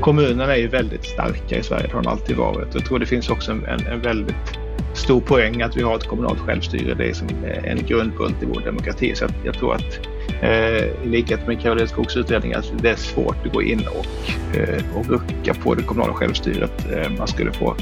kommunerna är ju väldigt starka i Sverige, det har de alltid varit. Jag tror det finns också en, en väldigt stor poäng att vi har ett kommunalt självstyre. Det är som eh, en grundbult i vår demokrati. Så jag tror att eh, i likhet med Karolina Skogs utredning att det är svårt att gå in och, eh, och rucka på det kommunala självstyret. Eh, man skulle få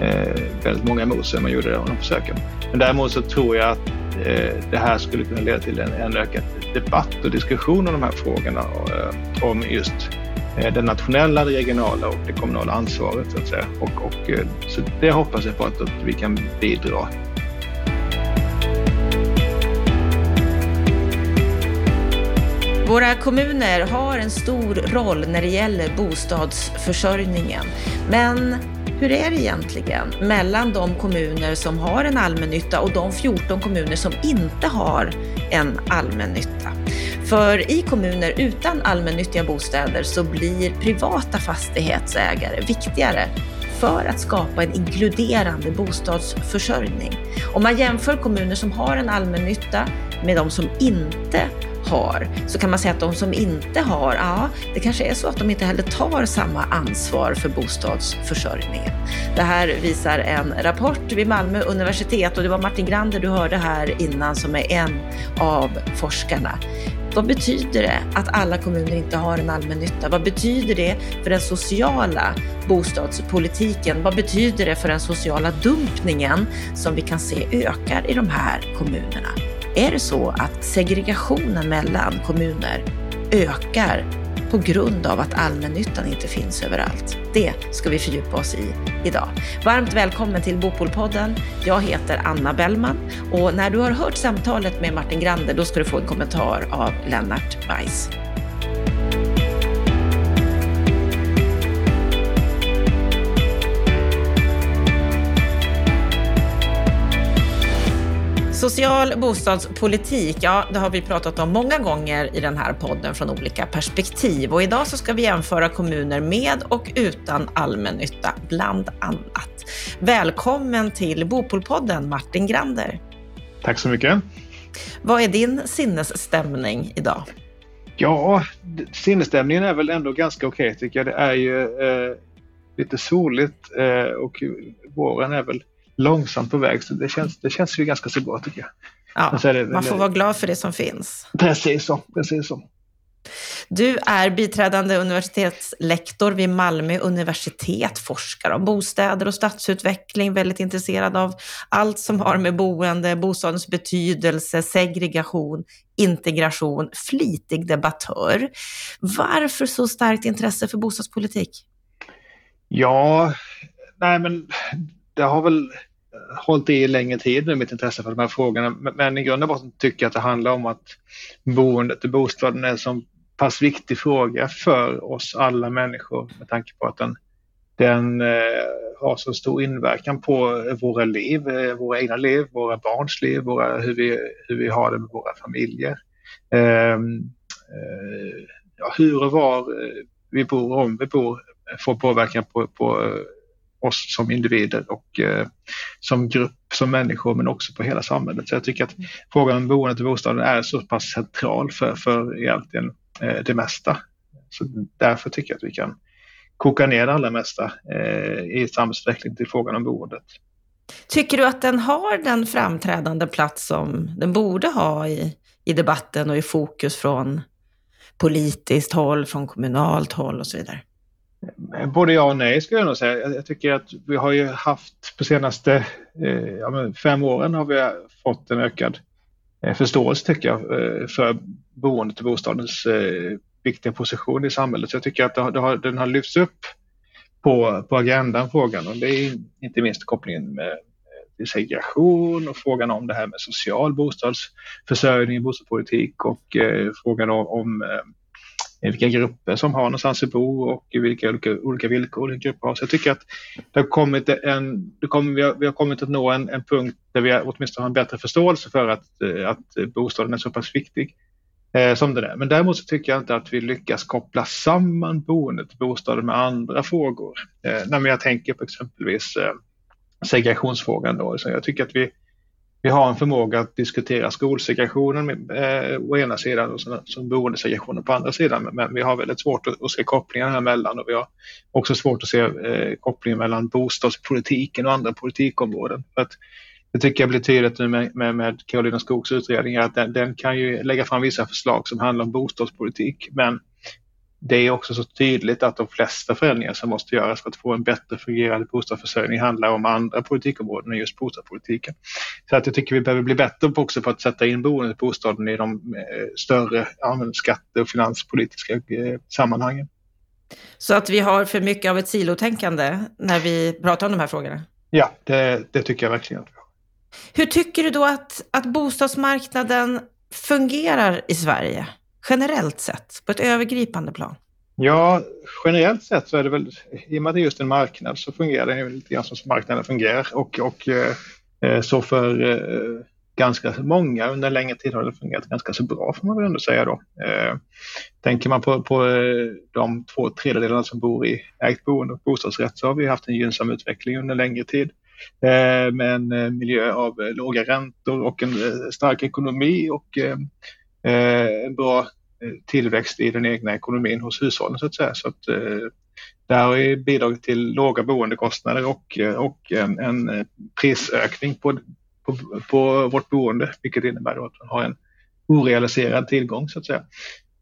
eh, väldigt många emot sig om man gjorde det, de försöken. Men däremot så tror jag att eh, det här skulle kunna leda till en, en ökad debatt och diskussion om de här frågorna eh, om just Eh, det nationella, det regionala och det kommunala ansvaret. Så att säga. Och, och, eh, så det hoppas jag på att, att vi kan bidra. Våra kommuner har en stor roll när det gäller bostadsförsörjningen. Men hur är det egentligen mellan de kommuner som har en allmännytta och de 14 kommuner som inte har en allmännytta? För i kommuner utan allmännyttiga bostäder så blir privata fastighetsägare viktigare för att skapa en inkluderande bostadsförsörjning. Om man jämför kommuner som har en allmännytta med de som inte har, så kan man säga att de som inte har, ja, det kanske är så att de inte heller tar samma ansvar för bostadsförsörjningen. Det här visar en rapport vid Malmö universitet och det var Martin Grander du hörde här innan som är en av forskarna. Vad betyder det att alla kommuner inte har en allmännytta? Vad betyder det för den sociala bostadspolitiken? Vad betyder det för den sociala dumpningen som vi kan se ökar i de här kommunerna? Är det så att segregationen mellan kommuner ökar på grund av att allmännyttan inte finns överallt? Det ska vi fördjupa oss i idag. Varmt välkommen till Bopolpodden. Jag heter Anna Bellman och när du har hört samtalet med Martin Grander, då ska du få en kommentar av Lennart Weiss. Social bostadspolitik, ja det har vi pratat om många gånger i den här podden från olika perspektiv och idag så ska vi jämföra kommuner med och utan allmännytta, bland annat. Välkommen till Bopolpodden Martin Grander. Tack så mycket. Vad är din sinnesstämning idag? Ja, sinnesstämningen är väl ändå ganska okej tycker jag. Det är ju eh, lite soligt eh, och våren är väl långsamt på väg. Så det känns, det känns ju ganska så bra tycker jag. Ja, det, man får vara glad för det som finns. Precis så. Precis så. Du är biträdande universitetslektor vid Malmö universitet, forskar om bostäder och stadsutveckling, väldigt intresserad av allt som har med boende, bostadens betydelse, segregation, integration, flitig debattör. Varför så starkt intresse för bostadspolitik? Ja, nej men det har väl eh, hållit i längre tid nu mitt intresse för de här frågorna. Men i grund och botten tycker jag att det handlar om att boendet och bostaden är en så pass viktig fråga för oss alla människor med tanke på att den, den eh, har så stor inverkan på våra liv, eh, våra egna liv, våra barns liv, våra, hur, vi, hur vi har det med våra familjer. Eh, eh, ja, hur och var eh, vi bor, om vi bor, får påverkan på, på eh, oss som individer och eh, som grupp, som människor, men också på hela samhället. Så jag tycker att mm. frågan om boendet och bostaden är så pass central för, för egentligen eh, det mesta. Så därför tycker jag att vi kan koka ner det allra mesta eh, i samhällsutveckling till frågan om boendet. Tycker du att den har den framträdande plats som den borde ha i, i debatten och i fokus från politiskt håll, från kommunalt håll och så vidare? Både ja och nej skulle jag nog säga. Jag tycker att vi har ju haft på senaste eh, fem åren har vi fått en ökad eh, förståelse tycker jag eh, för boendet och bostadens eh, viktiga position i samhället. Så jag tycker att det har, det har, den har lyfts upp på, på agendan frågan och det är inte minst kopplingen med eh, segregation och frågan om det här med social bostadsförsörjning, bostadspolitik och eh, frågan om, om eh, vilka grupper som har någonstans att bo och vilka olika, olika villkor olika grupper har. Så jag tycker att det har kommit en, det kommer, vi, har, vi har kommit att nå en, en punkt där vi åtminstone har en bättre förståelse för att, eh, att bostaden är så pass viktig eh, som den är. Men däremot så tycker jag inte att vi lyckas koppla samman boendet och bostaden med andra frågor. Eh, när jag tänker på exempelvis eh, segregationsfrågan då, så jag tycker att vi vi har en förmåga att diskutera skolsegregationen eh, å ena sidan och som boendesegregationen på andra sidan. Men vi har väldigt svårt att, att se kopplingen här emellan och vi har också svårt att se eh, kopplingen mellan bostadspolitiken och andra politikområden. För att det tycker jag blir tydligt nu med, med, med Karolina Skogs utredning att den, den, kan ju lägga fram vissa förslag som handlar om bostadspolitik men det är också så tydligt att de flesta förändringar som måste göras för att få en bättre fungerande bostadsförsörjning handlar om andra politikområden än just bostadspolitiken. Så att jag tycker vi behöver bli bättre på också på att sätta in boendet bostaden i de eh, större skatte och finanspolitiska eh, sammanhangen. Så att vi har för mycket av ett silotänkande när vi pratar om de här frågorna? Ja, det, det tycker jag verkligen att vi har. Hur tycker du då att, att bostadsmarknaden fungerar i Sverige? Generellt sett, på ett övergripande plan? Ja, generellt sett så är det väl, i och med att det är just en marknad så fungerar den ju lite grann som marknaden fungerar och, och eh, så för eh, ganska många under en längre tid har det fungerat ganska så bra får man väl ändå säga då. Eh, tänker man på, på eh, de två tredjedelarna som bor i ägt boende och bostadsrätt så har vi haft en gynnsam utveckling under en längre tid eh, med en eh, miljö av eh, låga räntor och en stark ekonomi och Eh, en bra eh, tillväxt i den egna ekonomin hos hushållen så att säga. Så att, eh, det här har bidragit till låga boendekostnader och, eh, och en, en prisökning på, på, på, vårt boende, vilket innebär att man har en orealiserad tillgång så att säga.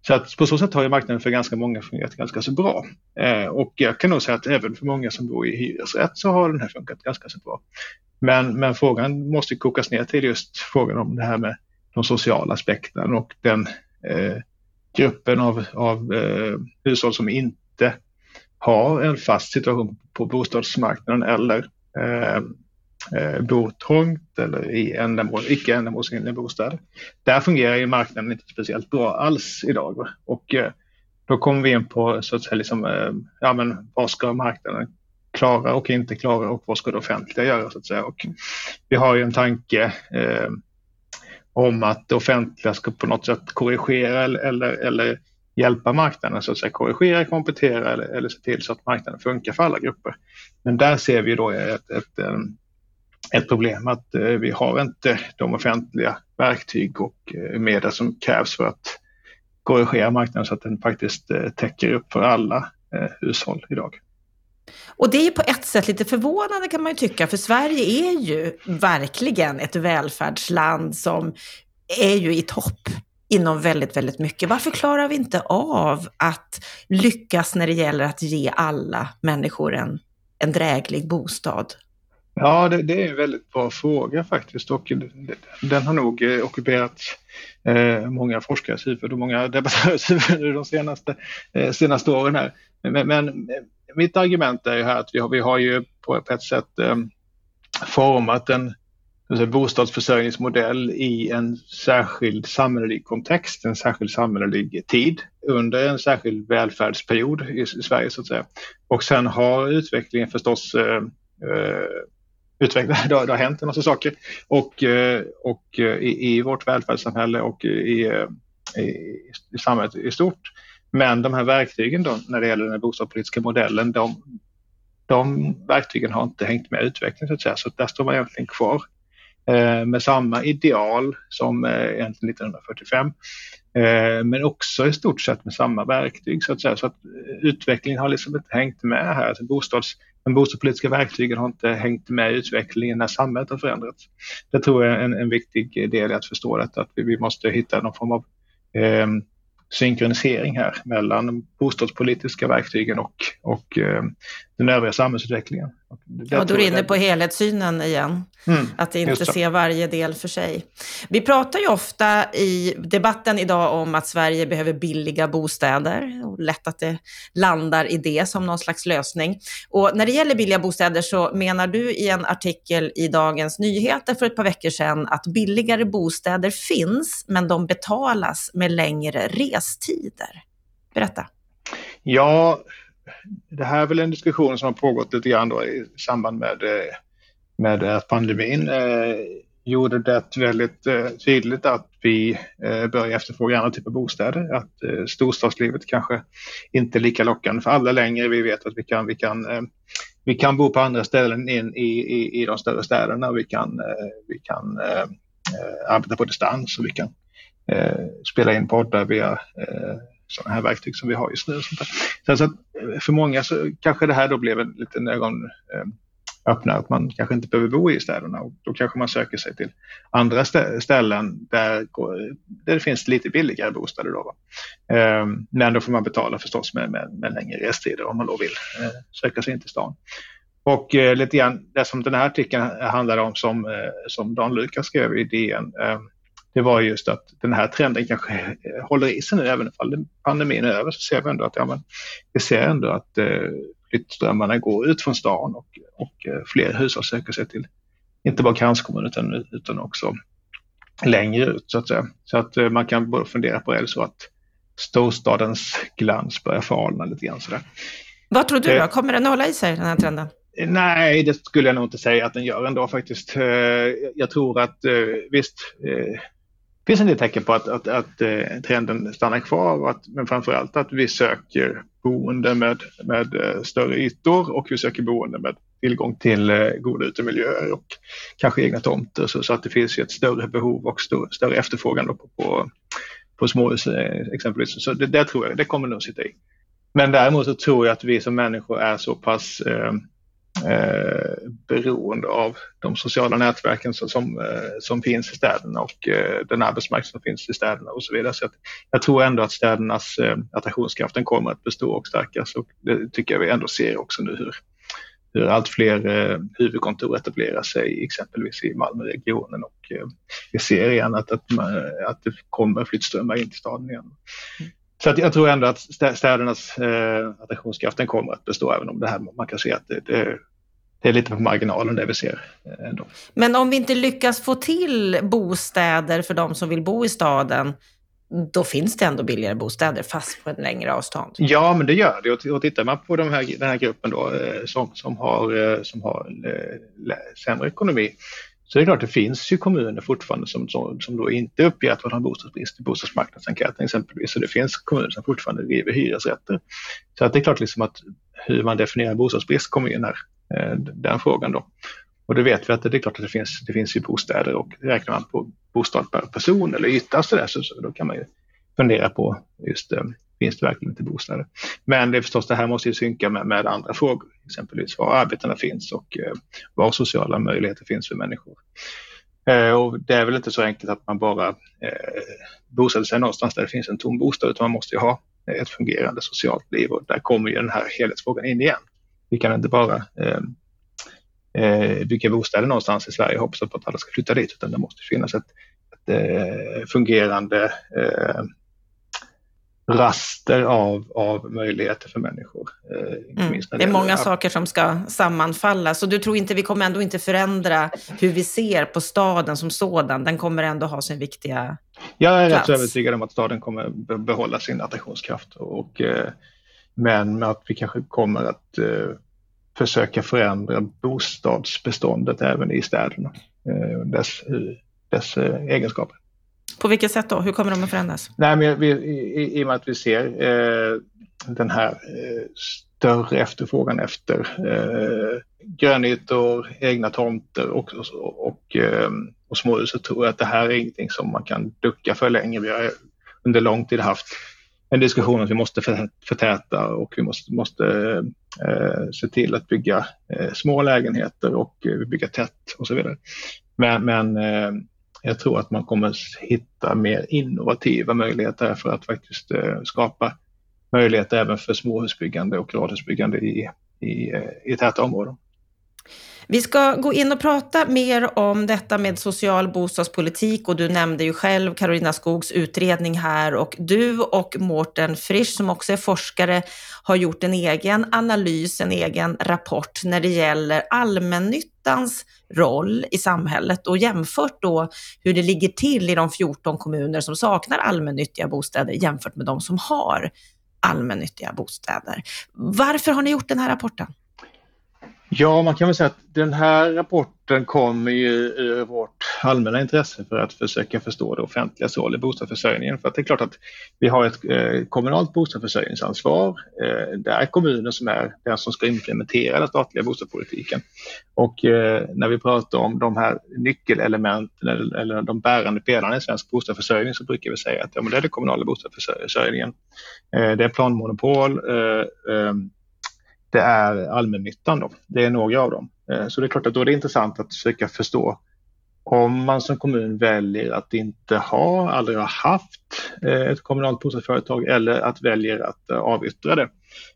Så att på så sätt har ju marknaden för ganska många fungerat ganska så bra. Eh, och jag kan nog säga att även för många som bor i hyresrätt så har den här funkat ganska så bra. Men, men frågan måste kokas ner till just frågan om det här med de sociala aspekterna och den eh, gruppen av, av eh, hushåll som inte har en fast situation på bostadsmarknaden eller eh, eh, bor trångt eller i ändamål, icke ändamålsenliga bostäder. Där fungerar ju marknaden inte speciellt bra alls idag. Och eh, då kommer vi in på så att säga, liksom, eh, ja, men vad ska marknaden klara och inte klara och vad ska det offentliga göra så att säga. Och vi har ju en tanke eh, om att det offentliga ska på något sätt korrigera eller, eller, eller hjälpa marknaden, så att säga korrigera, komplettera eller, eller se till så att marknaden funkar för alla grupper. Men där ser vi då ett, ett, eh, ett problem att eh, vi har inte de offentliga verktyg och eh, medel som krävs för att korrigera marknaden så att den faktiskt täcker upp för alla hushåll idag. Och det är ju på ett sätt lite förvånande kan man ju tycka, för Sverige är ju verkligen ett välfärdsland som är ju i topp inom väldigt, väldigt mycket. Varför klarar vi inte av att lyckas när det gäller att ge alla människor en, en dräglig bostad? Ja, det, det är en väldigt bra fråga faktiskt och den har nog eh, ockuperat eh, många forskares huvud och många debattörers huvud de senaste, eh, senaste åren här. Men, men mitt argument är ju här att vi har, vi har ju på ett sätt eh, format en säga, bostadsförsörjningsmodell i en särskild samhällelig kontext, en särskild samhällelig tid under en särskild välfärdsperiod i, i Sverige så att säga. Och sen har utvecklingen förstås ehm, eh, eh det har, det har hänt en massa saker och, eh, och eh, i, i vårt välfärdssamhälle och i, eh, i, i samhället i stort men de här verktygen då, när det gäller den bostadspolitiska modellen, de, de verktygen har inte hängt med utvecklingen så att säga. Så där står man egentligen kvar eh, med samma ideal som eh, egentligen 1945. Eh, men också i stort sett med samma verktyg så att säga. Så att eh, utvecklingen har liksom inte hängt med här. Alltså bostads, de bostadspolitiska verktygen har inte hängt med i utvecklingen när samhället har förändrats. Det tror jag är en, en viktig del i att förstå detta, att vi, vi måste hitta någon form av eh, synkronisering här mellan de bostadspolitiska verktygen och, och eh, den övriga samhällsutvecklingen. Ja, då är du inne på helhetssynen igen. Mm, att inte se varje del för sig. Vi pratar ju ofta i debatten idag om att Sverige behöver billiga bostäder och lätt att det landar i det som någon slags lösning. Och när det gäller billiga bostäder så menar du i en artikel i Dagens Nyheter för ett par veckor sedan att billigare bostäder finns, men de betalas med längre restider. Berätta. Ja, det här är väl en diskussion som har pågått lite grann då i samband med, eh, med eh, att pandemin. Eh, gjorde det väldigt eh, tydligt att vi eh, börjar efterfråga andra typer av bostäder. Att eh, storstadslivet kanske inte är lika lockande för alla längre. Vi vet att vi kan, vi kan eh, vi kan bo på andra ställen in i, i, i de större städerna. Vi kan, vi kan eh, arbeta på distans och vi kan eh, spela in poddar via sådana här verktyg som vi har just nu. Så att eh, för många så kanske det här då blev en liten ögon eh, öppnar att man kanske inte behöver bo i städerna och då kanske man söker sig till andra ställen där, där det finns lite billigare bostäder. Då, ehm, men då får man betala förstås med, med, med längre restider om man då vill eh, söka sig in till stan. Och eh, lite grann det som den här artikeln handlar om som, eh, som Dan Lukas skrev i DN ehm, det var just att den här trenden kanske håller i sig nu även om pandemin är över så ser vi ändå att ja, men, vi ser ändå att flyttströmmarna går ut från stan och, och eh, fler hushåll söker sig till inte bara kranskommunen utan, utan också längre ut så att säga. Så att eh, man kan både fundera på är det så att storstadens glans börjar falna lite grann sådär. Vad tror du då? Eh, Kommer den hålla i sig den här trenden? Nej, det skulle jag nog inte säga att den gör ändå faktiskt. Jag tror att visst, det finns en del tecken på att, att, att eh, trenden stannar kvar, och att, men framförallt att vi söker boende med, med eh, större ytor och vi söker boende med tillgång till eh, goda utemiljöer och kanske egna tomter så, så, att det finns ju ett större behov och större, större efterfrågan på, på, på småhus eh, exempelvis. Så det, det tror jag, det kommer nog sitta i. Men däremot så tror jag att vi som människor är så pass eh, eh, beroende av de sociala nätverken som, som, eh, som finns i städerna och eh, den arbetsmarknad som finns i städerna och så vidare. Så jag tror ändå att städernas eh, attraktionskraft kommer att bestå och stärkas och det tycker jag vi ändå ser också nu hur, hur allt fler eh, huvudkontor etablerar sig exempelvis i Malmöregionen och eh, vi ser igen att, att, eh, att det kommer flyttströmmar in till staden igen. Mm. Så att jag tror ändå att städernas eh, attraktionskraft kommer att bestå även om det här man kan se att det, det, det är lite på marginalen det vi ser. Eh, ändå. Men om vi inte lyckas få till bostäder för de som vill bo i staden, då finns det ändå billigare bostäder fast på en längre avstånd? Ja, men det gör det. Och tittar man på de här, den här gruppen då, eh, som, som har, eh, som har sämre ekonomi så det är klart, det finns ju kommuner fortfarande som, som, som då inte uppger att man har bostadsbrist i bostadsmarknadsenkäten exempelvis. Så det finns kommuner som fortfarande driver hyresrätter. Så att det är klart liksom att hur man definierar bostadsbrist kommer in här, eh, den frågan då. Och det vet vi att det är klart att det finns, det finns ju bostäder och räknar man på bostad per person eller yta så, där, så, så då kan man ju fundera på just eh, finns det verkligen inte bostäder? Men det är förstås, det här måste ju synka med, med andra frågor, exempelvis var arbetena finns och eh, var sociala möjligheter finns för människor. Eh, och det är väl inte så enkelt att man bara eh, bosätter sig någonstans där det finns en tom bostad, utan man måste ju ha ett fungerande socialt liv och där kommer ju den här helhetsfrågan in igen. Vi kan inte bara eh, eh bygga bostäder någonstans i Sverige och hoppas på att alla ska flytta dit, utan det måste finnas ett, ett eh, fungerande eh, raster av, av möjligheter för människor. Eh, mm. Det är många saker som ska sammanfalla, så du tror inte vi kommer ändå inte förändra hur vi ser på staden som sådan? Den kommer ändå ha sin viktiga Jag är plats. rätt övertygad om att staden kommer behålla sin attraktionskraft, och, eh, men att vi kanske kommer att eh, försöka förändra bostadsbeståndet även i städerna, dess, dess egenskaper. På vilket sätt då? Hur kommer de att förändras? Nej, men vi, i, I och med att vi ser eh, den här eh, större efterfrågan efter eh, grönytor, egna tomter och, och, och, eh, och småhus så tror jag att det här är ingenting som man kan ducka för länge. Vi har under lång tid haft en diskussion om att vi måste förtäta och vi måste, måste eh, se till att bygga eh, små lägenheter och eh, bygga tätt och så vidare. Men, men eh, jag tror att man kommer hitta mer innovativa möjligheter för att faktiskt eh, skapa möjligheter även för småhusbyggande och radhusbyggande i, i, eh, i täta områden. Vi ska gå in och prata mer om detta med social bostadspolitik och du nämnde ju själv Karolina Skogs utredning här och du och Mårten Frisch som också är forskare har gjort en egen analys, en egen rapport när det gäller allmännyttans roll i samhället och jämfört då hur det ligger till i de 14 kommuner som saknar allmännyttiga bostäder jämfört med de som har allmännyttiga bostäder. Varför har ni gjort den här rapporten? Ja, man kan väl säga att den här rapporten kommer ju ur vårt allmänna intresse för att försöka förstå det offentliga roll i bostadsförsörjningen. För att det är klart att vi har ett eh, kommunalt bostadsförsörjningsansvar. Eh, det är kommunen som är den som ska implementera den statliga bostadspolitiken. Och eh, när vi pratar om de här nyckelelementen eller, eller de bärande pelarna i svensk bostadsförsörjning så brukar vi säga att ja, men det är den kommunala bostadsförsörjningen. Eh, det är planmonopol, eh, eh, det är allmännyttan. Då. Det är några av dem. Eh, så det är klart att då är det intressant att försöka förstå om man som kommun väljer att inte ha, aldrig ha haft eh, ett kommunalt bostadsföretag eller att väljer att eh, avyttra det.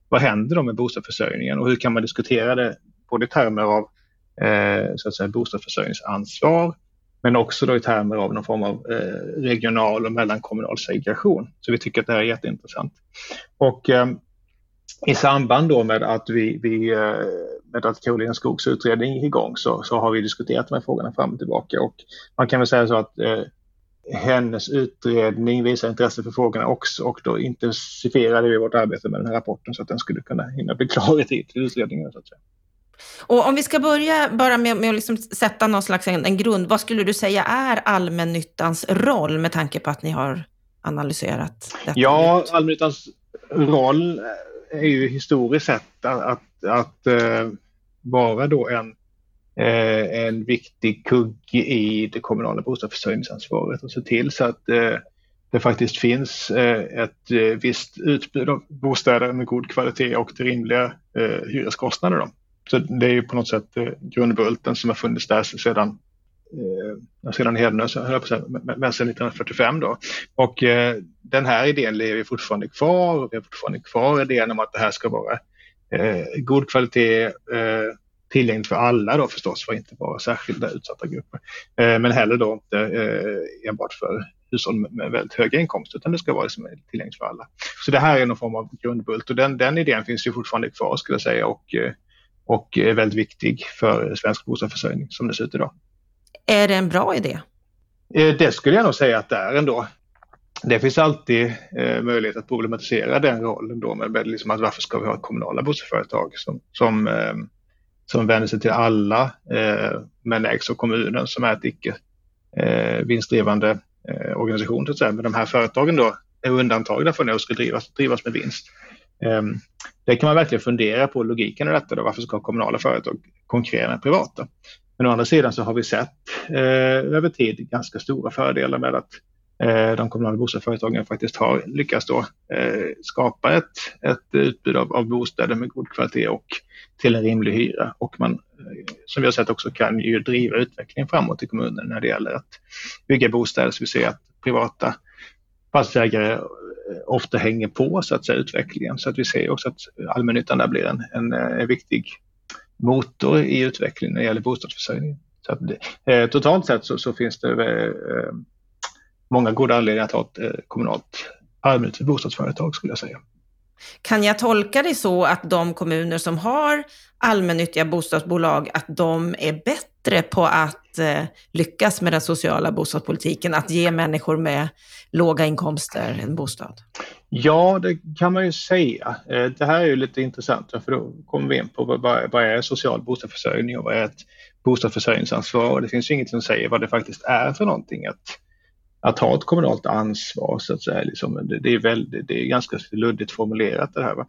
Vad händer då med bostadsförsörjningen och hur kan man diskutera det både i termer av så att säga, bostadsförsörjningsansvar men också då i termer av någon form av regional och mellankommunal segregation. Så vi tycker att det här är jätteintressant. Och i samband då med att vi, vi eh, med att Karolina Skogs utredning gick igång så, så har vi diskuterat de här frågorna fram och tillbaka och man kan väl säga så att eh, hennes utredning visar intresse för frågorna också och då intensifierade vi vårt arbete med den här rapporten så att den skulle kunna hinna bli klar i tid till utredningen. Så att säga. Och om vi ska börja bara med, med att liksom sätta någon slags en, en grund, vad skulle du säga är allmännyttans roll med tanke på att ni har analyserat detta? Ja, allmännyttans roll är ju historiskt sett att, att, att uh, vara då en, uh, en viktig kugge i det kommunala bostadsförsörjningsansvaret och se till så att uh, det faktiskt finns ett visst utbud av bostäder med god kvalitet och till rimliga hyreskostnader. Då. Så det är ju på något sätt grundbulten som har funnits där sedan eh, sedan Hednös, höll jag på säga, men sedan 1945 då. Och eh, den här idén lever fortfarande kvar och vi har fortfarande kvar idén om att det här ska vara eh, god kvalitet, eh, tillgängligt för alla då förstås, för inte bara särskilda utsatta grupper. Eh, men heller då inte eh, enbart för hushåll med väldigt höga inkomster utan det ska vara liksom tillgängligt för alla. Så det här är någon form av grundbult och den, den idén finns ju fortfarande kvar skulle jag säga och, eh, och är väldigt viktig för svensk bostadsförsörjning som det ser ut idag. Är det en bra idé? Eh, det skulle jag nog säga att det är ändå. Det finns alltid eh, möjlighet att problematisera den rollen då med liksom att varför ska vi ha kommunala bostadsföretag som, som, eh, som vänder sig till alla eh, men ägs av kommunen som är ett icke eh, vinstdrivande eh, organisation. Så att säga. Men de här företagen då är undantagna från det och ska drivas, drivas med vinst. Eh, det kan man verkligen fundera på logiken i detta. Då. Varför ska kommunala företag konkurrera med privata? Men å andra sidan så har vi sett eh, över tid ganska stora fördelar med att eh, de kommunala bostadsföretagen faktiskt har lyckats då, eh, skapa ett, ett utbud av, av bostäder med god kvalitet och till en rimlig hyra. Och man, eh, som vi har sett också, kan ju driva utvecklingen framåt i kommunen när det gäller att bygga bostäder. Så vi ser att privata fastighetsägare eh, ofta hänger på så att säga, utvecklingen. Så att vi ser också att allmännyttan där blir en, en, en viktig motor i utvecklingen när det gäller bostadsförsörjningen. Så att, eh, totalt sett så, så finns det eh, många goda anledningar att ha ett eh, kommunalt allmännyttigt bostadsföretag skulle jag säga. Kan jag tolka det så att de kommuner som har allmännyttiga bostadsbolag, att de är bättre på att eh, lyckas med den sociala bostadspolitiken, att ge människor med låga inkomster en bostad? Ja, det kan man ju säga. Eh, det här är ju lite intressant för då kommer vi in på vad, vad är social bostadsförsörjning och vad är ett bostadsförsörjningsansvar? Och det finns ju inget som säger vad det faktiskt är för någonting att, att ha ett kommunalt ansvar så att säga. Liksom, det, det, är väldigt, det är ganska luddigt formulerat det här. Va?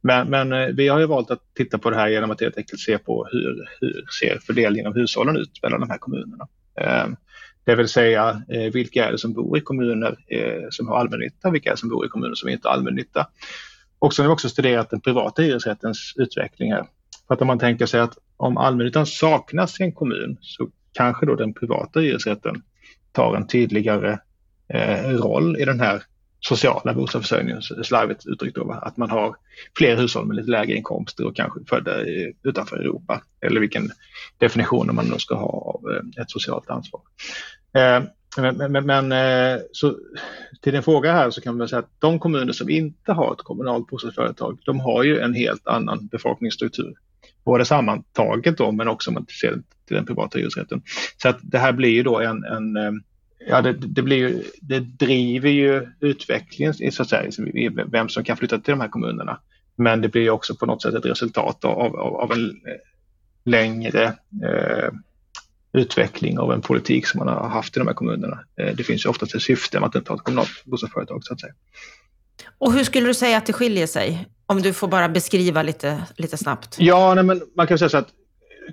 Men, men eh, vi har ju valt att titta på det här genom att helt enkelt se på hur, hur ser fördelningen av hushållen ut mellan de här kommunerna. Ehm, det vill säga eh, vilka är det som bor i kommuner eh, som har allmännytta, vilka är det som bor i kommuner som inte har allmännytta. Och så har vi också studerat den privata hyresrättens utveckling här. För att om man tänker sig att om allmännyttan saknas i en kommun så kanske då den privata hyresrätten tar en tydligare eh, roll i den här sociala bostadsförsörjningen, slarvigt uttryckt då, att man har fler hushåll med lite lägre inkomster och kanske födda utanför Europa eller vilken definition man då ska ha av eh, ett socialt ansvar. Eh, men, men, men eh, så, till din fråga här så kan man säga att de kommuner som inte har ett kommunalt bostadsföretag, de har ju en helt annan befolkningsstruktur. Både sammantaget då, men också om man ser till den privata hyresrätten. Så att det här blir ju då en, en eh, ja, det, det, blir ju, det driver ju utvecklingen i så att säga, liksom vem som kan flytta till de här kommunerna. Men det blir också på något sätt ett resultat av, av, av en eh, längre eh, utveckling av en politik som man har haft i de här kommunerna. Eh, det finns ju oftast ett syfte med att inte ha ett kommunalt bostadsföretag så att säga. Och hur skulle du säga att det skiljer sig? Om du får bara beskriva lite, lite snabbt. Ja, nej, men man kan säga så att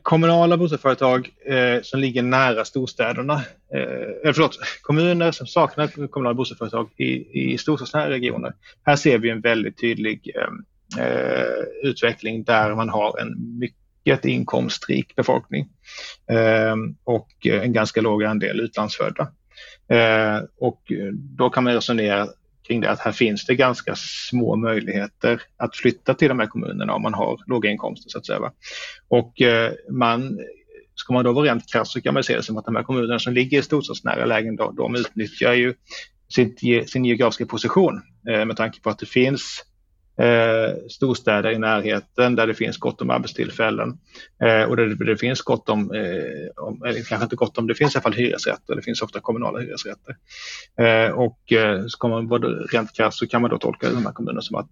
kommunala bostadsföretag eh, som ligger nära storstäderna, eh, eh, förlåt, kommuner som saknar kommunala bostadsföretag i, i storstadsnära regioner. Här ser vi en väldigt tydlig eh, eh utveckling där man har en mycket inkomstrik befolkning eh, och en ganska låg andel utlandsfödda. Eh, och då kan man resonera kring det att här finns det ganska små möjligheter att flytta till de här kommunerna om man har låga inkomster så att säga. Och eh, man, ska man då vara rent krass så kan man se det som att de här kommunerna som ligger i storstadsnära lägen då, de utnyttjar ju sin, sin geografiska position eh, med tanke på att det finns eh, storstäder i närheten där det finns gott om arbetstillfällen eh, och där det, det, finns gott om, eh, om, eller kanske inte gott om, det finns i alla fall hyresrätter, det finns ofta kommunala hyresrätter. Eh, och eh, ska man vara rent krasst så kan man då tolka de här kommunerna som att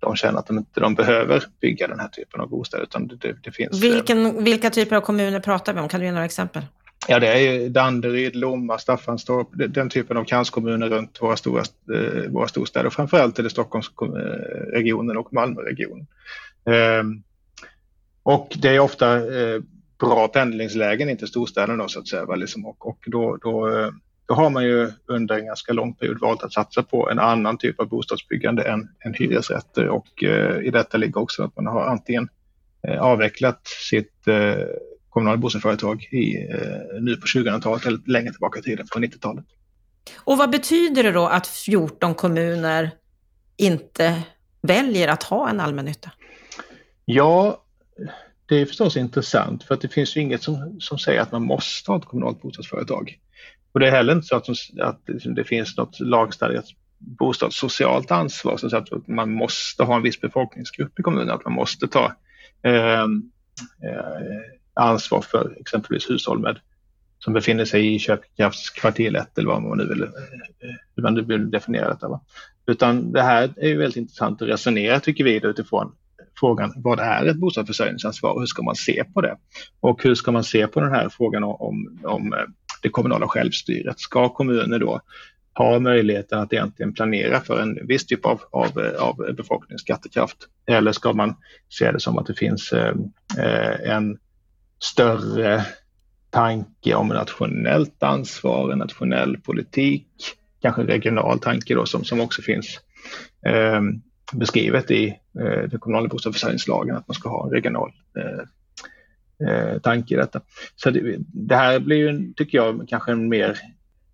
de känner att de inte de behöver bygga den här typen av bostäder. Utan det, det, det finns, eh, Vilken, vilka typer av kommuner pratar vi om? Kan du ge några exempel? Ja, det är Danderyd, Lomma, Staffanstorp, den typen av kranskommuner runt våra, stora, eh, våra storstäder. Framförallt är det Stockholmsregionen och Malmöregionen. Ehm, och det är ofta eh, bra pendlingslägen in till storstäderna så att säga. Liksom. Och, och då, då, eh, då, har man ju under en ganska lång period valt att satsa på en annan typ av bostadsbyggande än, än hyresrätter och i detta ligger också att man har antingen avvecklat sitt kommunala bostadsföretag i, eh, nu på 2000-talet eller längre tillbaka i tiden, på 90-talet. Och vad betyder det då att 14 kommuner inte väljer att ha en allmännytta? Ja, det är förstås intressant för att det finns ju inget som, som säger att man måste ha ett kommunalt bostadsföretag. Och det är heller inte så att, att det finns något lagstadgat bostadssocialt ansvar, så att man måste ha en viss befolkningsgrupp i kommunen, att man måste ta eh, eh, ansvar för exempelvis hushåll med, som befinner sig i köpkraftskvartil 1 eller vad man nu vill, eh, hur man nu vill definiera detta. Va? Utan det här är ju väldigt intressant att resonera tycker vi utifrån frågan vad är ett bostadsförsörjningsansvar och hur ska man se på det? Och hur ska man se på den här frågan om, om eh, det kommunala självstyret? Ska kommuner då ha möjligheten att egentligen planera för en viss typ av, av, eh, av befolkningens skattekraft? Eller ska man se det som att det finns eh, en större tanke om nationellt ansvar, en nationell politik, kanske regional tanke då som, som också finns eh, beskrivet i eh, den kommunala bostadsförsörjningslagen, att man ska ha en regional eh, eh, tanke i detta. Så det, det, här blir ju, tycker jag, kanske en mer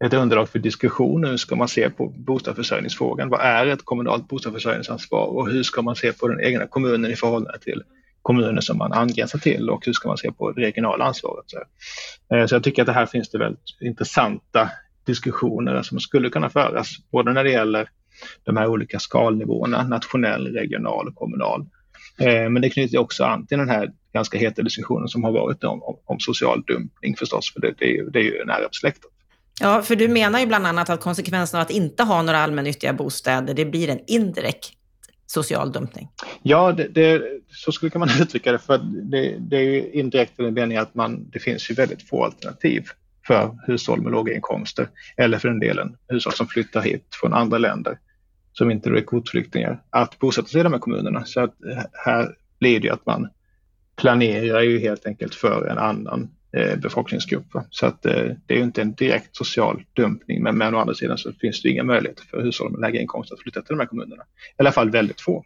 ett underlag för diskussion. Hur ska man se på bostadsförsörjningsfrågan? Vad är ett kommunalt bostadsförsörjningsansvar och hur ska man se på den egna kommunen i förhållande till kommuner som man angränsar till och hur ska man se på det regionala ansvaret. Så, eh, så jag tycker att det här finns det väldigt intressanta diskussioner som skulle kunna föras, både när det gäller de här olika skalnivåerna, nationell, regional och kommunal. Eh, men det knyter också an till den här ganska heta diskussionen som har varit om, om, om social dumpning förstås, för det, det är ju, det är ju nära besläktat. Ja, för du menar ju bland annat att konsekvensen av att inte ha några allmännyttiga bostäder, det blir en indirekt social dumpning? Ja, det, det, så skulle man uttrycka det. För det, det är ju indirekt i den meningen att man, det finns ju väldigt få alternativ för hushåll med låga inkomster eller för den delen hushåll som flyttar hit från andra länder som inte är kvotflyktingar att bosätta sig i de här kommunerna. Så att här blir det ju att man planerar ju helt enkelt för en annan eh, befolkningsgrupp. Så att eh, det är ju inte en direkt social dumpning men, men å andra sidan så finns det inga möjligheter för hushåll med lägre inkomster att flytta till de här kommunerna. I alla fall väldigt få.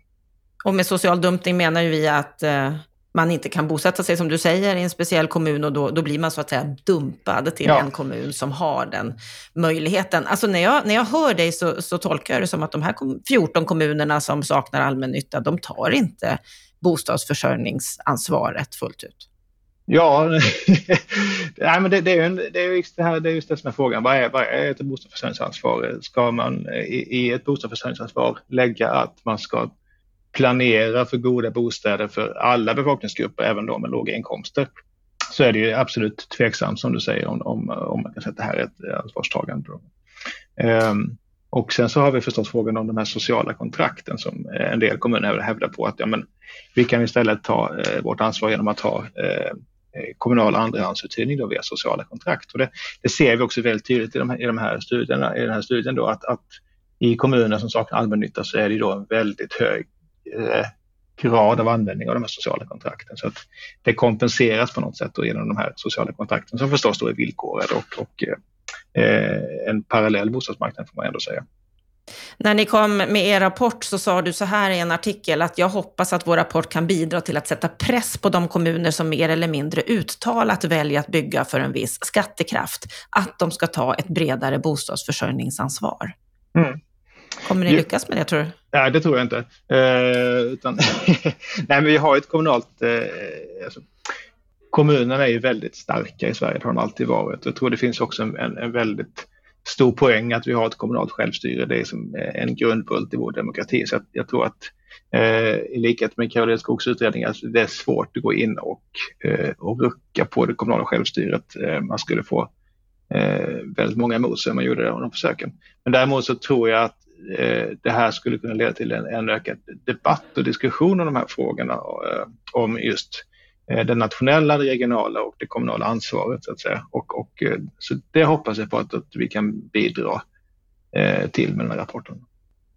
Och med social dumpning menar ju vi att eh, man inte kan bosätta sig, som du säger, i en speciell kommun och då, då blir man så att säga dumpad till ja. en kommun som har den möjligheten. Alltså när jag, när jag hör dig så, så tolkar jag det som att de här 14 kommunerna som saknar allmännytta, de tar inte bostadsförsörjningsansvaret fullt ut. Ja, Nej, men det, det, är ju det, är just det, här, det är just det som är frågan. Vad är, vad är ett bostadsförsörjningsansvar? Ska man i, i ett bostadsförsörjningsansvar lägga att man ska planera för goda bostäder för alla befolkningsgrupper, även de med låga inkomster, så är det ju absolut tveksamt som du säger om, om, om man kan säga att det här är ett ansvarstagande. Um, och sen så har vi förstås frågan om de här sociala kontrakten som eh, en del kommuner hävdar på att ja, men vi kan istället ta eh, vårt ansvar genom att ha eh, Eh, kommunal andrahandsuthyrning då via sociala kontrakt. Och det, det, ser vi också väldigt tydligt i de här, i de här studierna, i den här studien då att, att i kommuner som saknar allmännytta så är det då en väldigt hög eh, grad av användning av de här sociala kontrakten. Så att det kompenseras på något sätt då genom de här sociala kontrakten som förstås då är villkorade och, och eh, en parallell bostadsmarknad får man ändå säga. När ni kom med er rapport så sa du så här i en artikel att jag hoppas att vår rapport kan bidra till att sätta press på de kommuner som mer eller mindre uttalat väljer att bygga för en viss skattekraft, att de ska ta ett bredare bostadsförsörjningsansvar. Mm. Kommer ni lyckas med det tror du? Nej, det tror jag inte. Eh, utan Nej, men vi har ett kommunalt... Eh, alltså, kommunerna är ju väldigt starka i Sverige, det har de alltid varit. Jag tror det finns också en, en väldigt stor poäng att vi har ett kommunalt självstyre. Det är som eh, en grundbult i vår demokrati. Så jag tror att eh, i likhet med Karolina Skogs utredning, alltså det är svårt att gå in och, eh, och rucka på det kommunala självstyret. Eh, man skulle få eh, väldigt många emot sig om man gjorde det, de försöken. Men däremot så tror jag att eh, det här skulle kunna leda till en, en ökad debatt och diskussion om de här frågorna eh, om just Eh, det nationella, det regionala och det kommunala ansvaret så att säga. Och, och, eh, så det hoppas jag på att, att vi kan bidra eh, till med den här rapporten.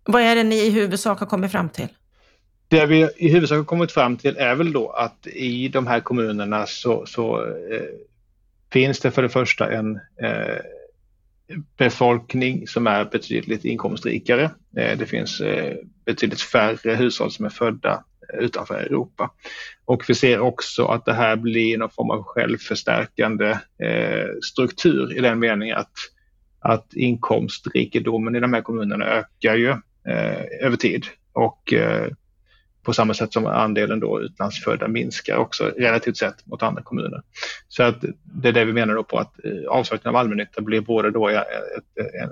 Vad är det ni i huvudsak har kommit fram till? Det vi i huvudsak har kommit fram till är väl då att i de här kommunerna så, så eh, finns det för det första en eh, befolkning som är betydligt inkomstrikare. Eh, det finns betydligt färre hushåll som är födda utanför Europa. Och vi ser också att det här blir någon form av självförstärkande eh, struktur i den meningen att, att inkomstrikedomen i de här kommunerna ökar ju eh, över tid. Och eh, på samma sätt som andelen då utlandsfödda minskar också relativt sett mot andra kommuner. Så att det är det vi menar då på att eh, avsaknaden av allmännytta blir både då ett, ett, ett,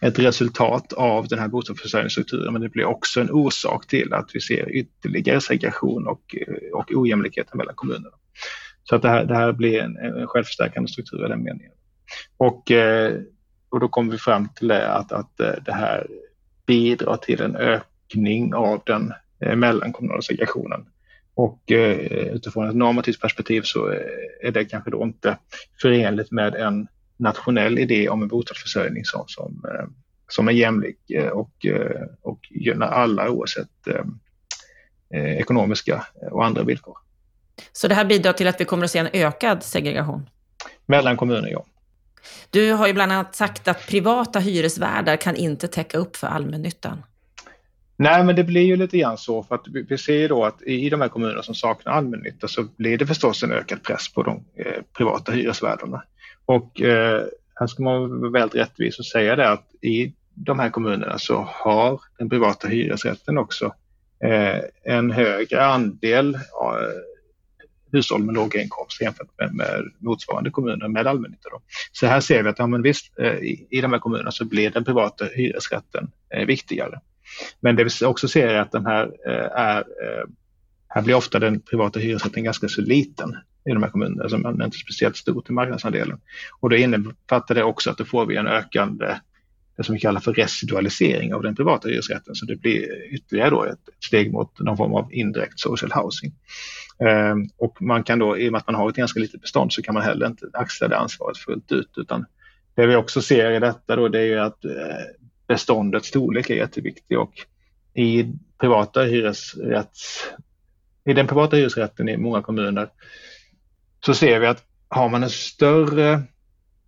ett resultat av den här bostadsförsörjningsstrukturen men det blir också en orsak till att vi ser ytterligare segregation och, och ojämlikheter mellan kommunerna. Så att det här, det här blir en, en självförstärkande struktur i den meningen. Och, eh, och då kommer vi fram till det att, att eh, det här bidrar till en ökning av den eh, mellankommunala segregationen. Och utifrån ett normativt perspektiv så är det kanske då inte förenligt med en nationell idé om en bostadsförsörjning som, som, eh, som är jämlik eh, och, eh, och gynnar alla oavsett ekonomiska och andra villkor. Så det här bidrar till att vi kommer att se en ökad segregation? Mellan kommuner, ja. Du har ju bland annat sagt att privata hyresvärdar kan inte täcka upp för allmännyttan. Nej, men det blir ju lite grann så för att vi ser ju då att i de här kommunerna som saknar allmännytta så blir det förstås en ökad press på de privata hyresvärdarna. Och eh, här ska man vara väldigt rättvis och säga det att i de här kommunerna så har den privata hyresrätten också eh, en högre andel eh, hushåll med låga inkomster jämfört med, med motsvarande kommuner med allmännytta. Så här ser vi att ja, men visst, eh, i, i de här kommunerna så blir den privata hyresrätten eh, viktigare. Men det vi också ser är att de här eh, är eh, här blir ofta den privata hyresrätten ganska så liten i de här kommunerna, alltså man är inte speciellt stor till marknadsandelen. Och det innefattar det också att då får vi en ökande, det som vi kallar för residualisering av den privata hyresrätten, så det blir ytterligare då ett steg mot någon form av indirekt social housing. Ehm, och man kan då, i och med att man har ett ganska litet bestånd, så kan man heller inte axla det ansvaret fullt ut, utan det vi också ser i detta då, det är ju att eh, beståndets storlek är jätteviktig och i privata hyresrätts i den privata hyresrätten i många kommuner så ser vi att har man en större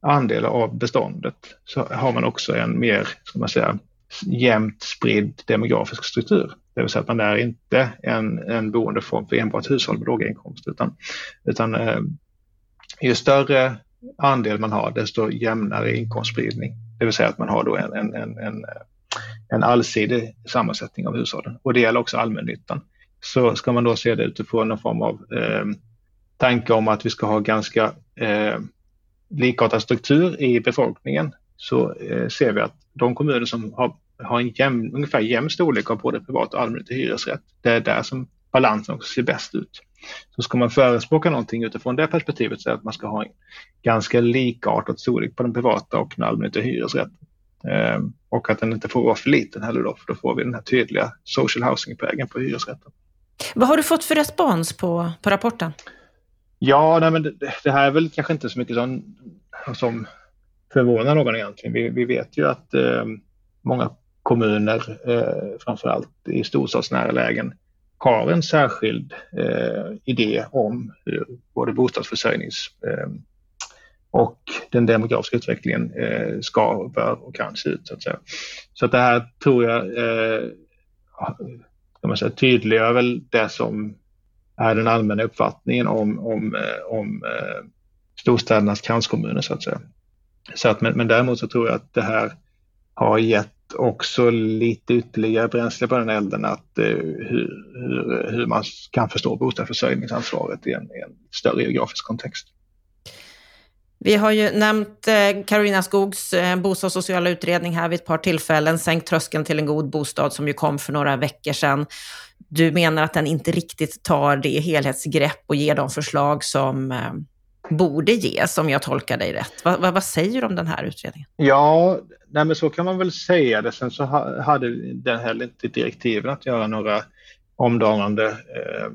andel av beståndet så har man också en mer, ska man säga, jämnt spridd demografisk struktur. Det vill säga att man är inte en, en boendeform för enbart hushåll med låga inkomster utan, utan eh, ju större andel man har desto jämnare inkomstspridning. Det vill säga att man har då en, en, en, en, en allsidig sammansättning av hushållen och det gäller också allmännyttan. Så ska man då se det utifrån någon form av eh, tanke om att vi ska ha ganska eh, likartad struktur i befolkningen så eh, ser vi att de kommuner som har, har en jämn, ungefär jämn storlek av både privat och allmännyttig hyresrätt, det är där som balansen också ser bäst ut. Så ska man förespråka någonting utifrån det perspektivet så är att man ska ha en ganska likartad storlek på den privata och den allmännyttiga hyresrätten. Eh, och att den inte får vara för liten heller då, för då får vi den här tydliga social housing-prägen på hyresrätten. Vad har du fått för respons på, på rapporten? Ja, nej, men det, det, här är väl kanske inte så mycket som, som förvånar någon egentligen. Vi, vi vet ju att eh, många kommuner, eh, framförallt i storstadsnära lägen, har en särskild eh, idé om hur både bostadsförsörjnings eh, och den demografiska utvecklingen eh, ska, bör och kan se ut. Så att, säga. Så att det här tror jag eh, man säga, tydliggör väl det som är den allmänna uppfattningen om, om, eh, om eh, storstädernas kranskommuner så att säga. Så att, men, men däremot så tror jag att det här har gett också lite ytterligare bränsle på den elden att eh, hur, hur, hur, man kan förstå bostadsförsörjningsansvaret i en, i en större geografisk kontext. Vi har ju nämnt eh, Karolina Skogs eh, bostadssociala utredning här vid ett par tillfällen, Sänk tröskeln till en god bostad, som ju kom för några veckor sedan. Du menar att den inte riktigt tar det helhetsgrepp och ger de förslag som eh, borde ges, om jag tolkar dig rätt. Vad, vad, vad säger du om den här utredningen? Ja, nej men så kan man väl säga det. Sen så hade den heller inte direktiven att göra några omdanande eh,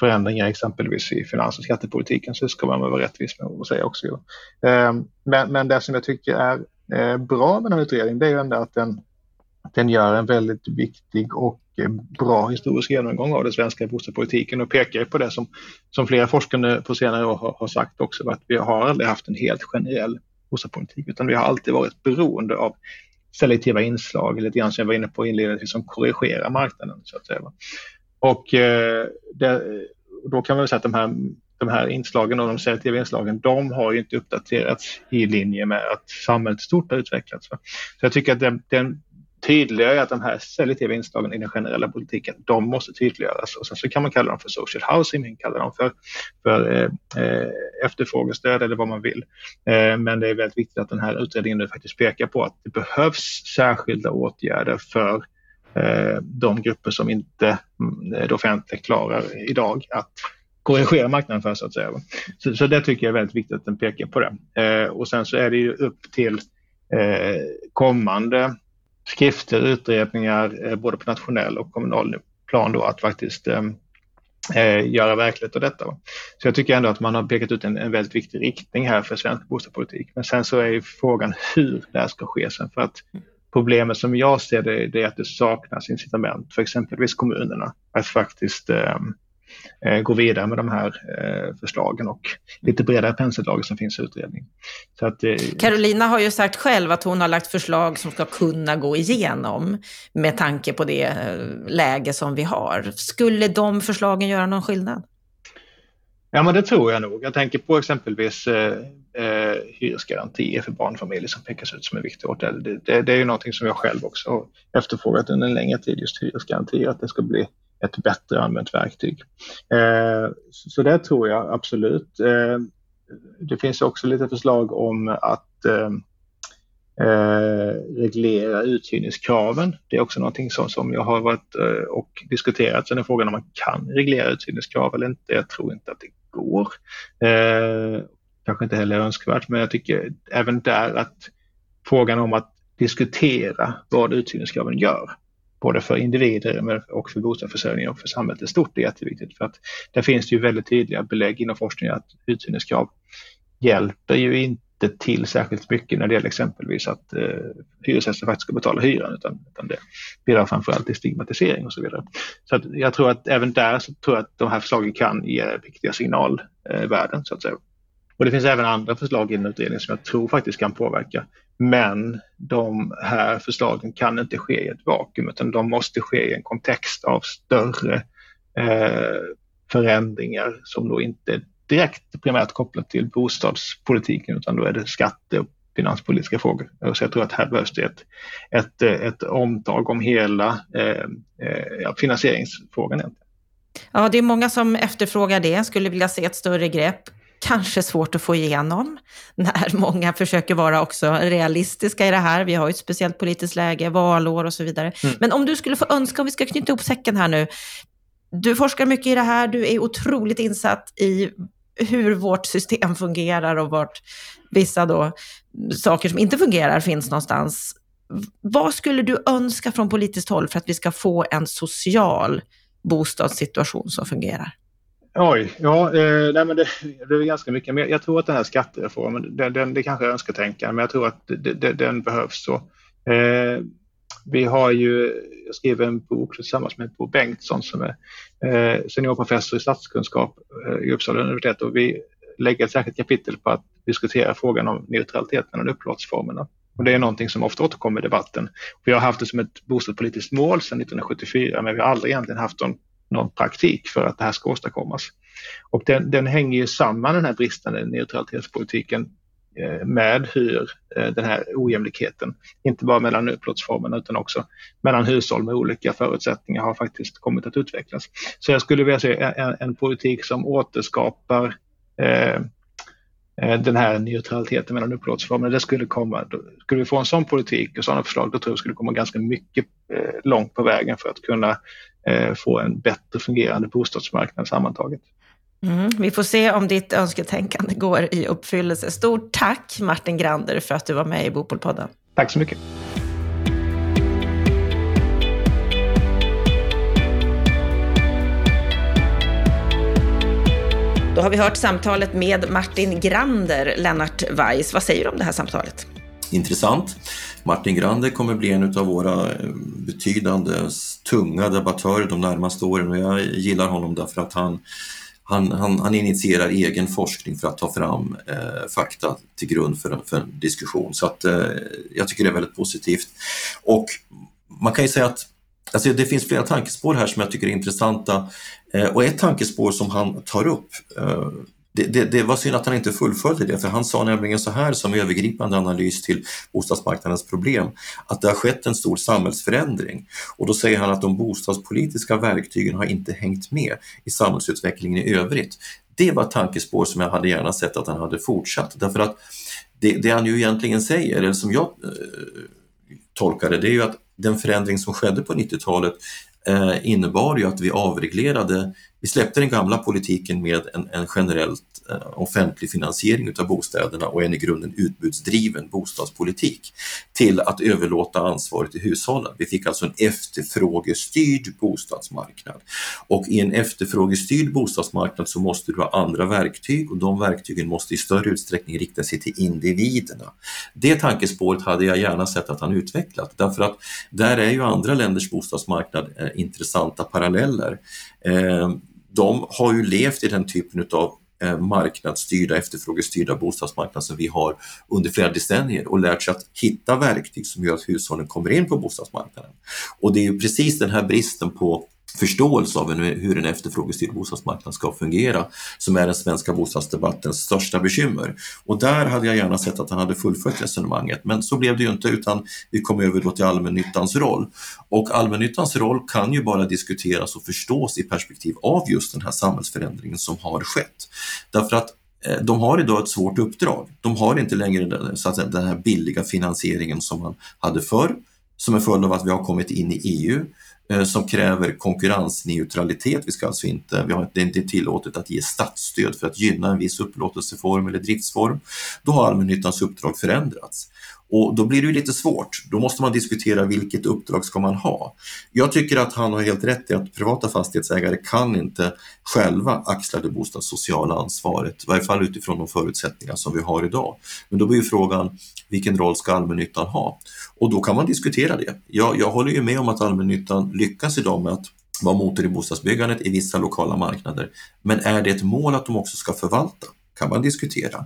förändringar exempelvis i finans och skattepolitiken så ska man vara rättvis med att säga också. Ehm, men, men det som jag tycker är eh, bra med den här utredningen det är ju ändå att den, den gör en väldigt viktig och eh, bra historisk genomgång av den svenska bostadspolitiken och pekar på det som, som flera forskare på senare år har, har sagt också, att vi har aldrig haft en helt generell bostadspolitik utan vi har alltid varit beroende av selektiva inslag, lite grann som jag var inne på inledningsvis, som korrigerar marknaden. Så att säga. Och eh, det, då kan man säga att de här, de här inslagen och de selektiva inslagen, de har inte uppdaterats i linje med att samhället stort har utvecklats. Så jag tycker att den, den tydliggör att de här selektiva inslagen i den generella politiken, de måste tydliggöras. Och sen så kan man kalla dem för social housing, man kan kalla dem för, för eh, eh, efterfrågestöd eller vad man vill. Eh, men det är väldigt viktigt att den här utredningen nu faktiskt pekar på att det behövs särskilda åtgärder för eh, Eh, de grupper som inte mm, eh, det offentliga klarar idag att korrigera marknaden för så att säga. Så, så det tycker jag är väldigt viktigt att den pekar på det. Eh, och sen så är det ju upp till eh, kommande skrifter, utredningar eh, både på nationell och kommunal plan då att faktiskt eh, eh, göra verklighet av detta. Så jag tycker ändå att man har pekat ut en, en väldigt viktig riktning här för svensk bostadspolitik. Men sen så är ju frågan hur det här ska ske sen för att problemet som jag ser det, det är att det saknas incitament för exempelvis kommunerna att faktiskt ehm, eh, gå vidare med de här eh, förslagen och lite bredare penseldrag som finns i utredningen. Så att, eh, Carolina har ju sagt själv att hon har lagt förslag som ska kunna gå igenom med tanke på det eh, läge som vi har. Skulle de förslagen göra någon skillnad? Ja, men det tror jag nog. Jag tänker på exempelvis eh, eh, hyresgarantier för barnfamiljer som pekas ut som en viktig åtgärd. Det, det, det är ju någonting som jag själv också har efterfrågat under en längre tid, just hyresgarantier, att det ska bli ett bättre använt verktyg. Eh, så det tror jag absolut. Eh, det finns också lite förslag om att eh, eh reglera uthyrningskraven. Det är också någonting som, som jag har varit eh, och diskuterat. Sen är frågan om man kan reglera uthyrningskrav eller inte. Jag tror inte att det går. Eh, kanske inte heller önskvärt, men jag tycker även där att frågan om att diskutera vad uthyrningskraven gör både för individer och för bostadsförsörjning och för samhället i stort är jätteviktigt. För att där finns det ju väldigt tydliga belägg inom forskningen att uthyrningskrav hjälper ju inte inte till särskilt mycket när det gäller exempelvis att eh, hyresgäster faktiskt ska betala hyran utan, utan det bidrar framförallt till stigmatisering och så vidare. Så att jag tror att även där så tror jag att de här förslagen kan ge viktiga signalvärden eh, så att säga. Och det finns även andra förslag i den utredningen som jag tror faktiskt kan påverka. Men de här förslagen kan inte ske i ett vakuum utan de måste ske i en kontext av större eh, förändringar som då inte direkt primärt kopplat till bostadspolitiken utan då är det skatte och finanspolitiska frågor. Så jag tror att här behövs det ett, ett, ett omtag om hela eh, eh, finansieringsfrågan. Ja, det är många som efterfrågar det, skulle vilja se ett större grepp kanske svårt att få igenom när många försöker vara också realistiska i det här. Vi har ju ett speciellt politiskt läge, valår och så vidare. Mm. Men om du skulle få önska, om vi ska knyta ihop säcken här nu. Du forskar mycket i det här, du är otroligt insatt i hur vårt system fungerar och vart vissa då saker som inte fungerar finns någonstans. Vad skulle du önska från politiskt håll för att vi ska få en social bostadssituation som fungerar? Oj, ja, eh, nej, men det, det är ganska mycket. Men jag tror att den här skattereformen, den, den, det kanske är önsketänkande, men jag tror att det, det, den behövs. Så. Eh, vi har ju, jag skrev en bok tillsammans med Bo Bengtsson som är eh, seniorprofessor i statskunskap eh, i Uppsala universitet och vi lägger ett särskilt kapitel på att diskutera frågan om neutralitet mellan upplåtelseformerna. Och det är någonting som ofta återkommer i debatten. Vi har haft det som ett bostadspolitiskt mål sedan 1974 men vi har aldrig egentligen haft någon, någon praktik för att det här ska åstadkommas. Och den, den hänger ju samman den här bristande neutralitetspolitiken Eh, med hur eh, den här ojämlikheten, inte bara mellan upplåtelseformerna utan också mellan hushåll med olika förutsättningar har faktiskt kommit att utvecklas. Så jag skulle vilja se en, en politik som återskapar eh, eh, den här neutraliteten mellan upplåtelseformerna, det skulle komma. Skulle vi få en sån politik och sådana förslag, då tror jag vi skulle komma ganska mycket eh, långt på vägen för att kunna eh, få en bättre fungerande bostadsmarknad sammantaget. Mm, vi får se om ditt önsketänkande går i uppfyllelse. Stort tack Martin Grander för att du var med i Bopolpodden. Tack så mycket. Då har vi hört samtalet med Martin Grander, Lennart Weiss. Vad säger du om det här samtalet? Intressant. Martin Grander kommer bli en av våra eh, betydande, tunga debattörer de närmaste åren och jag gillar honom därför att han han, han, han initierar egen forskning för att ta fram eh, fakta till grund för en, för en diskussion. Så att, eh, jag tycker det är väldigt positivt. Och man kan ju säga att Alltså det finns flera tankespår här som jag tycker är intressanta eh, och ett tankespår som han tar upp eh, det, det, det, var synd att han inte fullföljde det, för han sa nämligen så här som övergripande analys till bostadsmarknadens problem, att det har skett en stor samhällsförändring. Och då säger han att de bostadspolitiska verktygen har inte hängt med i samhällsutvecklingen i övrigt. Det var ett tankespår som jag hade gärna sett att han hade fortsatt, därför att det, det han ju egentligen säger, eller som jag eh, tolkar det, det är ju att den förändring som skedde på 90-talet eh, innebar ju att vi avreglerade vi släppte den gamla politiken med en, en generellt eh, offentlig finansiering utav bostäderna och en i grunden utbudsdriven bostadspolitik till att överlåta ansvaret till hushållen. Vi fick alltså en efterfrågestyrd bostadsmarknad och i en efterfrågestyrd bostadsmarknad så måste du ha andra verktyg och de verktygen måste i större utsträckning rikta sig till individerna. Det tankespåret hade jag gärna sett att han utvecklat därför att där är ju andra länders bostadsmarknad eh, intressanta paralleller. Eh, de har ju levt i den typen av eh, marknadsstyrda, efterfrågestyrda bostadsmarknad som vi har under flera decennier och lärt sig att hitta verktyg som gör att hushållen kommer in på bostadsmarknaden. Och det är ju precis den här bristen på förståelse av hur en efterfrågestyrd bostadsmarknad ska fungera som är den svenska bostadsdebattens största bekymmer. Och där hade jag gärna sett att han hade fullföljt resonemanget, men så blev det ju inte utan vi kom över då till allmännyttans roll. Och allmännyttans roll kan ju bara diskuteras och förstås i perspektiv av just den här samhällsförändringen som har skett. Därför att eh, de har idag ett svårt uppdrag. De har inte längre så att säga, den här billiga finansieringen som man hade förr, som en följd av att vi har kommit in i EU Eh, som kräver konkurrensneutralitet. Vi ska alltså inte, vi har, det är inte tillåtet att ge statsstöd för att gynna en viss upplåtelseform eller driftsform. Då har allmännyttans uppdrag förändrats. Och då blir det ju lite svårt. Då måste man diskutera vilket uppdrag ska man ha. Jag tycker att han har helt rätt i att privata fastighetsägare kan inte själva axla det bostadssociala ansvaret, i varje fall utifrån de förutsättningar som vi har idag. Men då blir ju frågan, vilken roll ska allmännyttan ha? Och då kan man diskutera det. Jag, jag håller ju med om att allmännyttan lyckas idag med att vara motor i bostadsbyggandet i vissa lokala marknader. Men är det ett mål att de också ska förvalta? Kan man diskutera.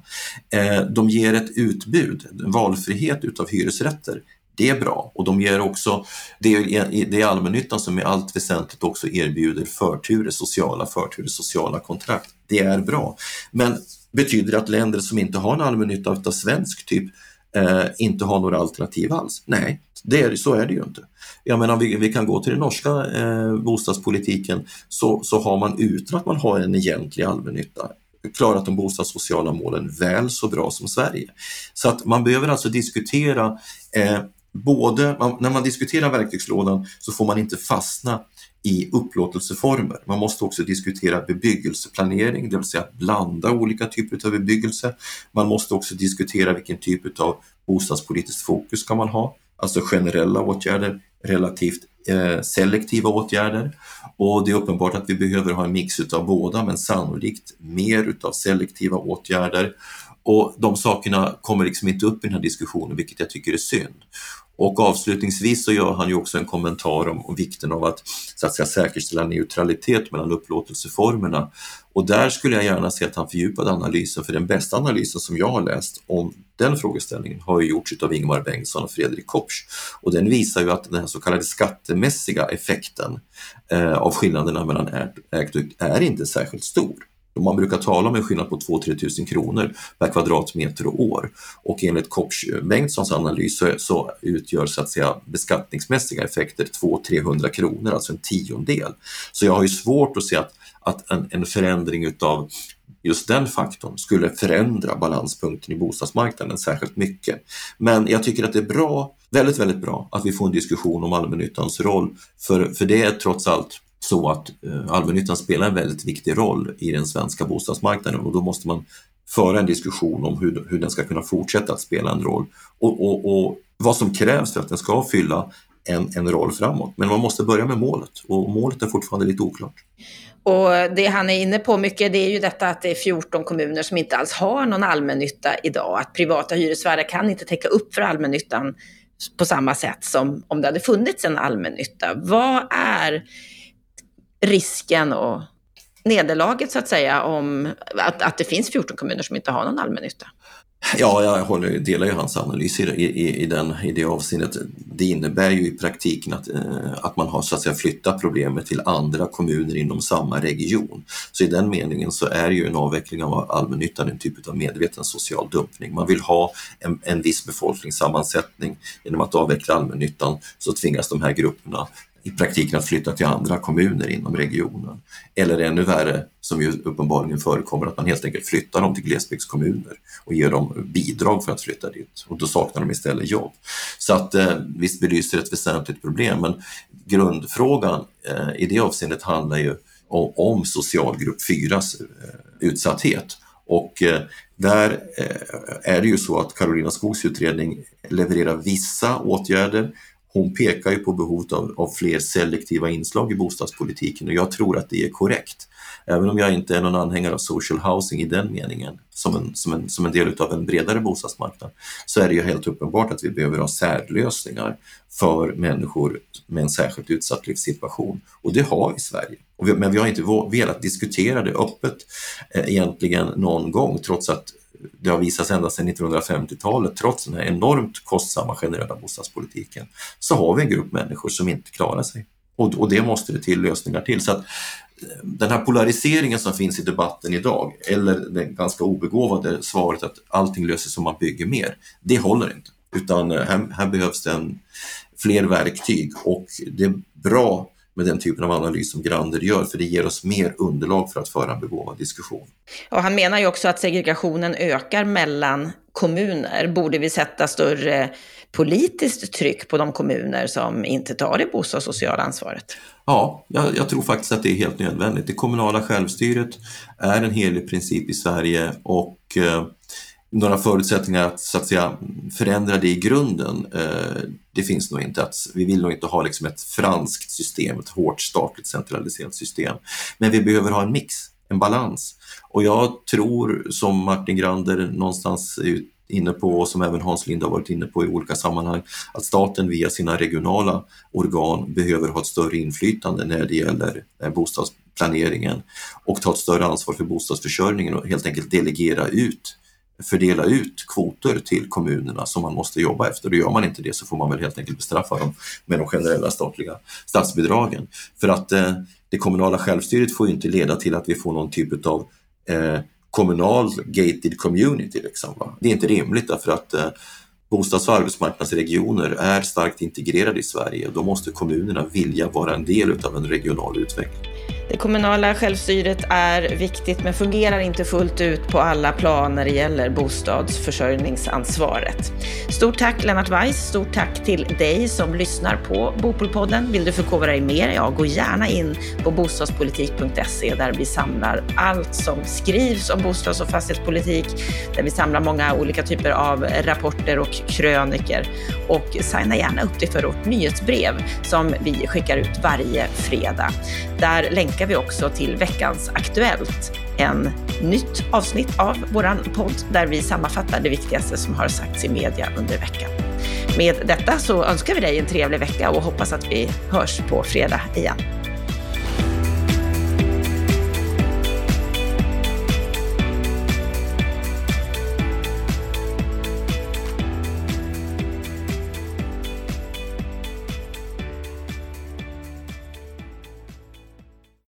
Eh, de ger ett utbud, en valfrihet utav hyresrätter. Det är bra och de ger också, det är, det är allmännyttan som i allt väsentligt också erbjuder förturer, sociala förturer, sociala kontrakt. Det är bra. Men betyder det att länder som inte har en allmännytta av svensk typ eh, inte har några alternativ alls? Nej, det är, så är det ju inte. Jag menar, vi, vi kan gå till den norska eh, bostadspolitiken så, så har man utan att man har en egentlig allmännytta klarat de bostadssociala målen väl så bra som Sverige. Så att man behöver alltså diskutera eh, både, man, när man diskuterar verktygslådan så får man inte fastna i upplåtelseformer. Man måste också diskutera bebyggelseplanering, det vill säga blanda olika typer av bebyggelse. Man måste också diskutera vilken typ av bostadspolitiskt fokus ska man ha, alltså generella åtgärder relativt eh, selektiva åtgärder och det är uppenbart att vi behöver ha en mix utav båda men sannolikt mer utav selektiva åtgärder. Och de sakerna kommer liksom inte upp i den här diskussionen vilket jag tycker är synd. Och avslutningsvis så gör han ju också en kommentar om, om vikten av att, så att säga, säkerställa neutralitet mellan upplåtelseformerna. Och där skulle jag gärna se att han fördjupade analysen, för den bästa analysen som jag har läst om den frågeställningen har ju gjorts av Ingmar Bengtsson och Fredrik Kopsch. Och den visar ju att den här så kallade skattemässiga effekten eh, av skillnaderna mellan ägt och är inte särskilt stor. Man brukar tala om en skillnad på 2-3 tusen kronor per kvadratmeter och år och enligt Kopsch eh, Bengtssons analys så, så, utgör så att säga beskattningsmässiga effekter 200-300 kronor, alltså en tiondel. Så jag har ju svårt att se att, att en, en förändring utav just den faktorn skulle förändra balanspunkten i bostadsmarknaden särskilt mycket. Men jag tycker att det är bra, väldigt, väldigt bra att vi får en diskussion om allmännyttans roll, för, för det är trots allt så att eh, allmännyttan spelar en väldigt viktig roll i den svenska bostadsmarknaden och då måste man föra en diskussion om hur, hur den ska kunna fortsätta att spela en roll och, och, och vad som krävs för att den ska fylla en, en roll framåt. Men man måste börja med målet och målet är fortfarande lite oklart. Och det han är inne på mycket det är ju detta att det är 14 kommuner som inte alls har någon allmännytta idag. Att privata hyresvärdar kan inte täcka upp för allmännyttan på samma sätt som om det hade funnits en allmännytta. Vad är risken och nederlaget så att säga om att, att det finns 14 kommuner som inte har någon allmännytta? Ja, jag håller, delar ju hans analys i, i, i, den, i det avseendet. Det innebär ju i praktiken att, eh, att man har så att säga flyttat problemet till andra kommuner inom samma region. Så i den meningen så är ju en avveckling av allmännyttan en typ av medveten social dumpning. Man vill ha en, en viss befolkningssammansättning. Genom att avveckla allmännyttan så tvingas de här grupperna i praktiken att flytta till andra kommuner inom regionen. Eller ännu värre, som ju uppenbarligen förekommer, att man helt enkelt flyttar dem till glesbygdskommuner och ger dem bidrag för att flytta dit och då saknar de istället jobb. Så att eh, visst belyser ett väsentligt problem, men grundfrågan eh, i det avseendet handlar ju om, om socialgrupp 4s eh, utsatthet. Och eh, där eh, är det ju så att Karolina Skogs utredning levererar vissa åtgärder hon pekar ju på behovet av, av, fler selektiva inslag i bostadspolitiken och jag tror att det är korrekt. Även om jag inte är någon anhängare av social housing i den meningen, som en, som en, som en del av en bredare bostadsmarknad, så är det ju helt uppenbart att vi behöver ha särlösningar för människor med en särskilt utsatt livssituation. Och det har vi i Sverige. Men vi har inte velat diskutera det öppet eh, egentligen någon gång, trots att det har visats ända sedan 1950-talet, trots den här enormt kostsamma generella bostadspolitiken, så har vi en grupp människor som inte klarar sig. Och, och det måste det till lösningar till. Så att eh, den här polariseringen som finns i debatten idag, eller det ganska obegåvade svaret att allting löses om man bygger mer, det håller inte. Utan eh, här, här behövs det en, fler verktyg och det är bra med den typen av analys som Grander gör, för det ger oss mer underlag för att föra en begåvad diskussion. Och han menar ju också att segregationen ökar mellan kommuner. Borde vi sätta större politiskt tryck på de kommuner som inte tar det bostadssociala ansvaret? Ja, jag, jag, tror faktiskt att det är helt nödvändigt. Det kommunala självstyret är en helig princip i Sverige och eh, några förutsättningar att, så att säga, förändra det i grunden, eh, det finns nog inte. Att, vi vill nog inte ha liksom ett franskt system, ett hårt statligt centraliserat system. Men vi behöver ha en mix, en balans. Och jag tror, som Martin Grander någonstans är inne på och som även Hans Linde har varit inne på i olika sammanhang, att staten via sina regionala organ behöver ha ett större inflytande när det gäller eh, bostadsplaneringen och ta ett större ansvar för bostadsförsörjningen och helt enkelt delegera ut fördela ut kvoter till kommunerna som man måste jobba efter. Och gör man inte det så får man väl helt enkelt bestraffa dem med de generella statliga statsbidragen. För att eh, det kommunala självstyret får inte leda till att vi får någon typ av eh, kommunal gated community. Liksom, va? Det är inte rimligt därför att eh, bostads och arbetsmarknadsregioner är starkt integrerade i Sverige då måste kommunerna vilja vara en del av en regional utveckling. Det kommunala självstyret är viktigt men fungerar inte fullt ut på alla plan när det gäller bostadsförsörjningsansvaret. Stort tack Lennart Weiss, stort tack till dig som lyssnar på Bopolpodden. Vill du förkovra dig mer? Ja, gå gärna in på bostadspolitik.se där vi samlar allt som skrivs om bostads och fastighetspolitik, där vi samlar många olika typer av rapporter och kröniker. Och signa gärna upp dig för vårt nyhetsbrev som vi skickar ut varje fredag. Där länkar vi också till veckans Aktuellt, en nytt avsnitt av vår podd där vi sammanfattar det viktigaste som har sagts i media under veckan. Med detta så önskar vi dig en trevlig vecka och hoppas att vi hörs på fredag igen.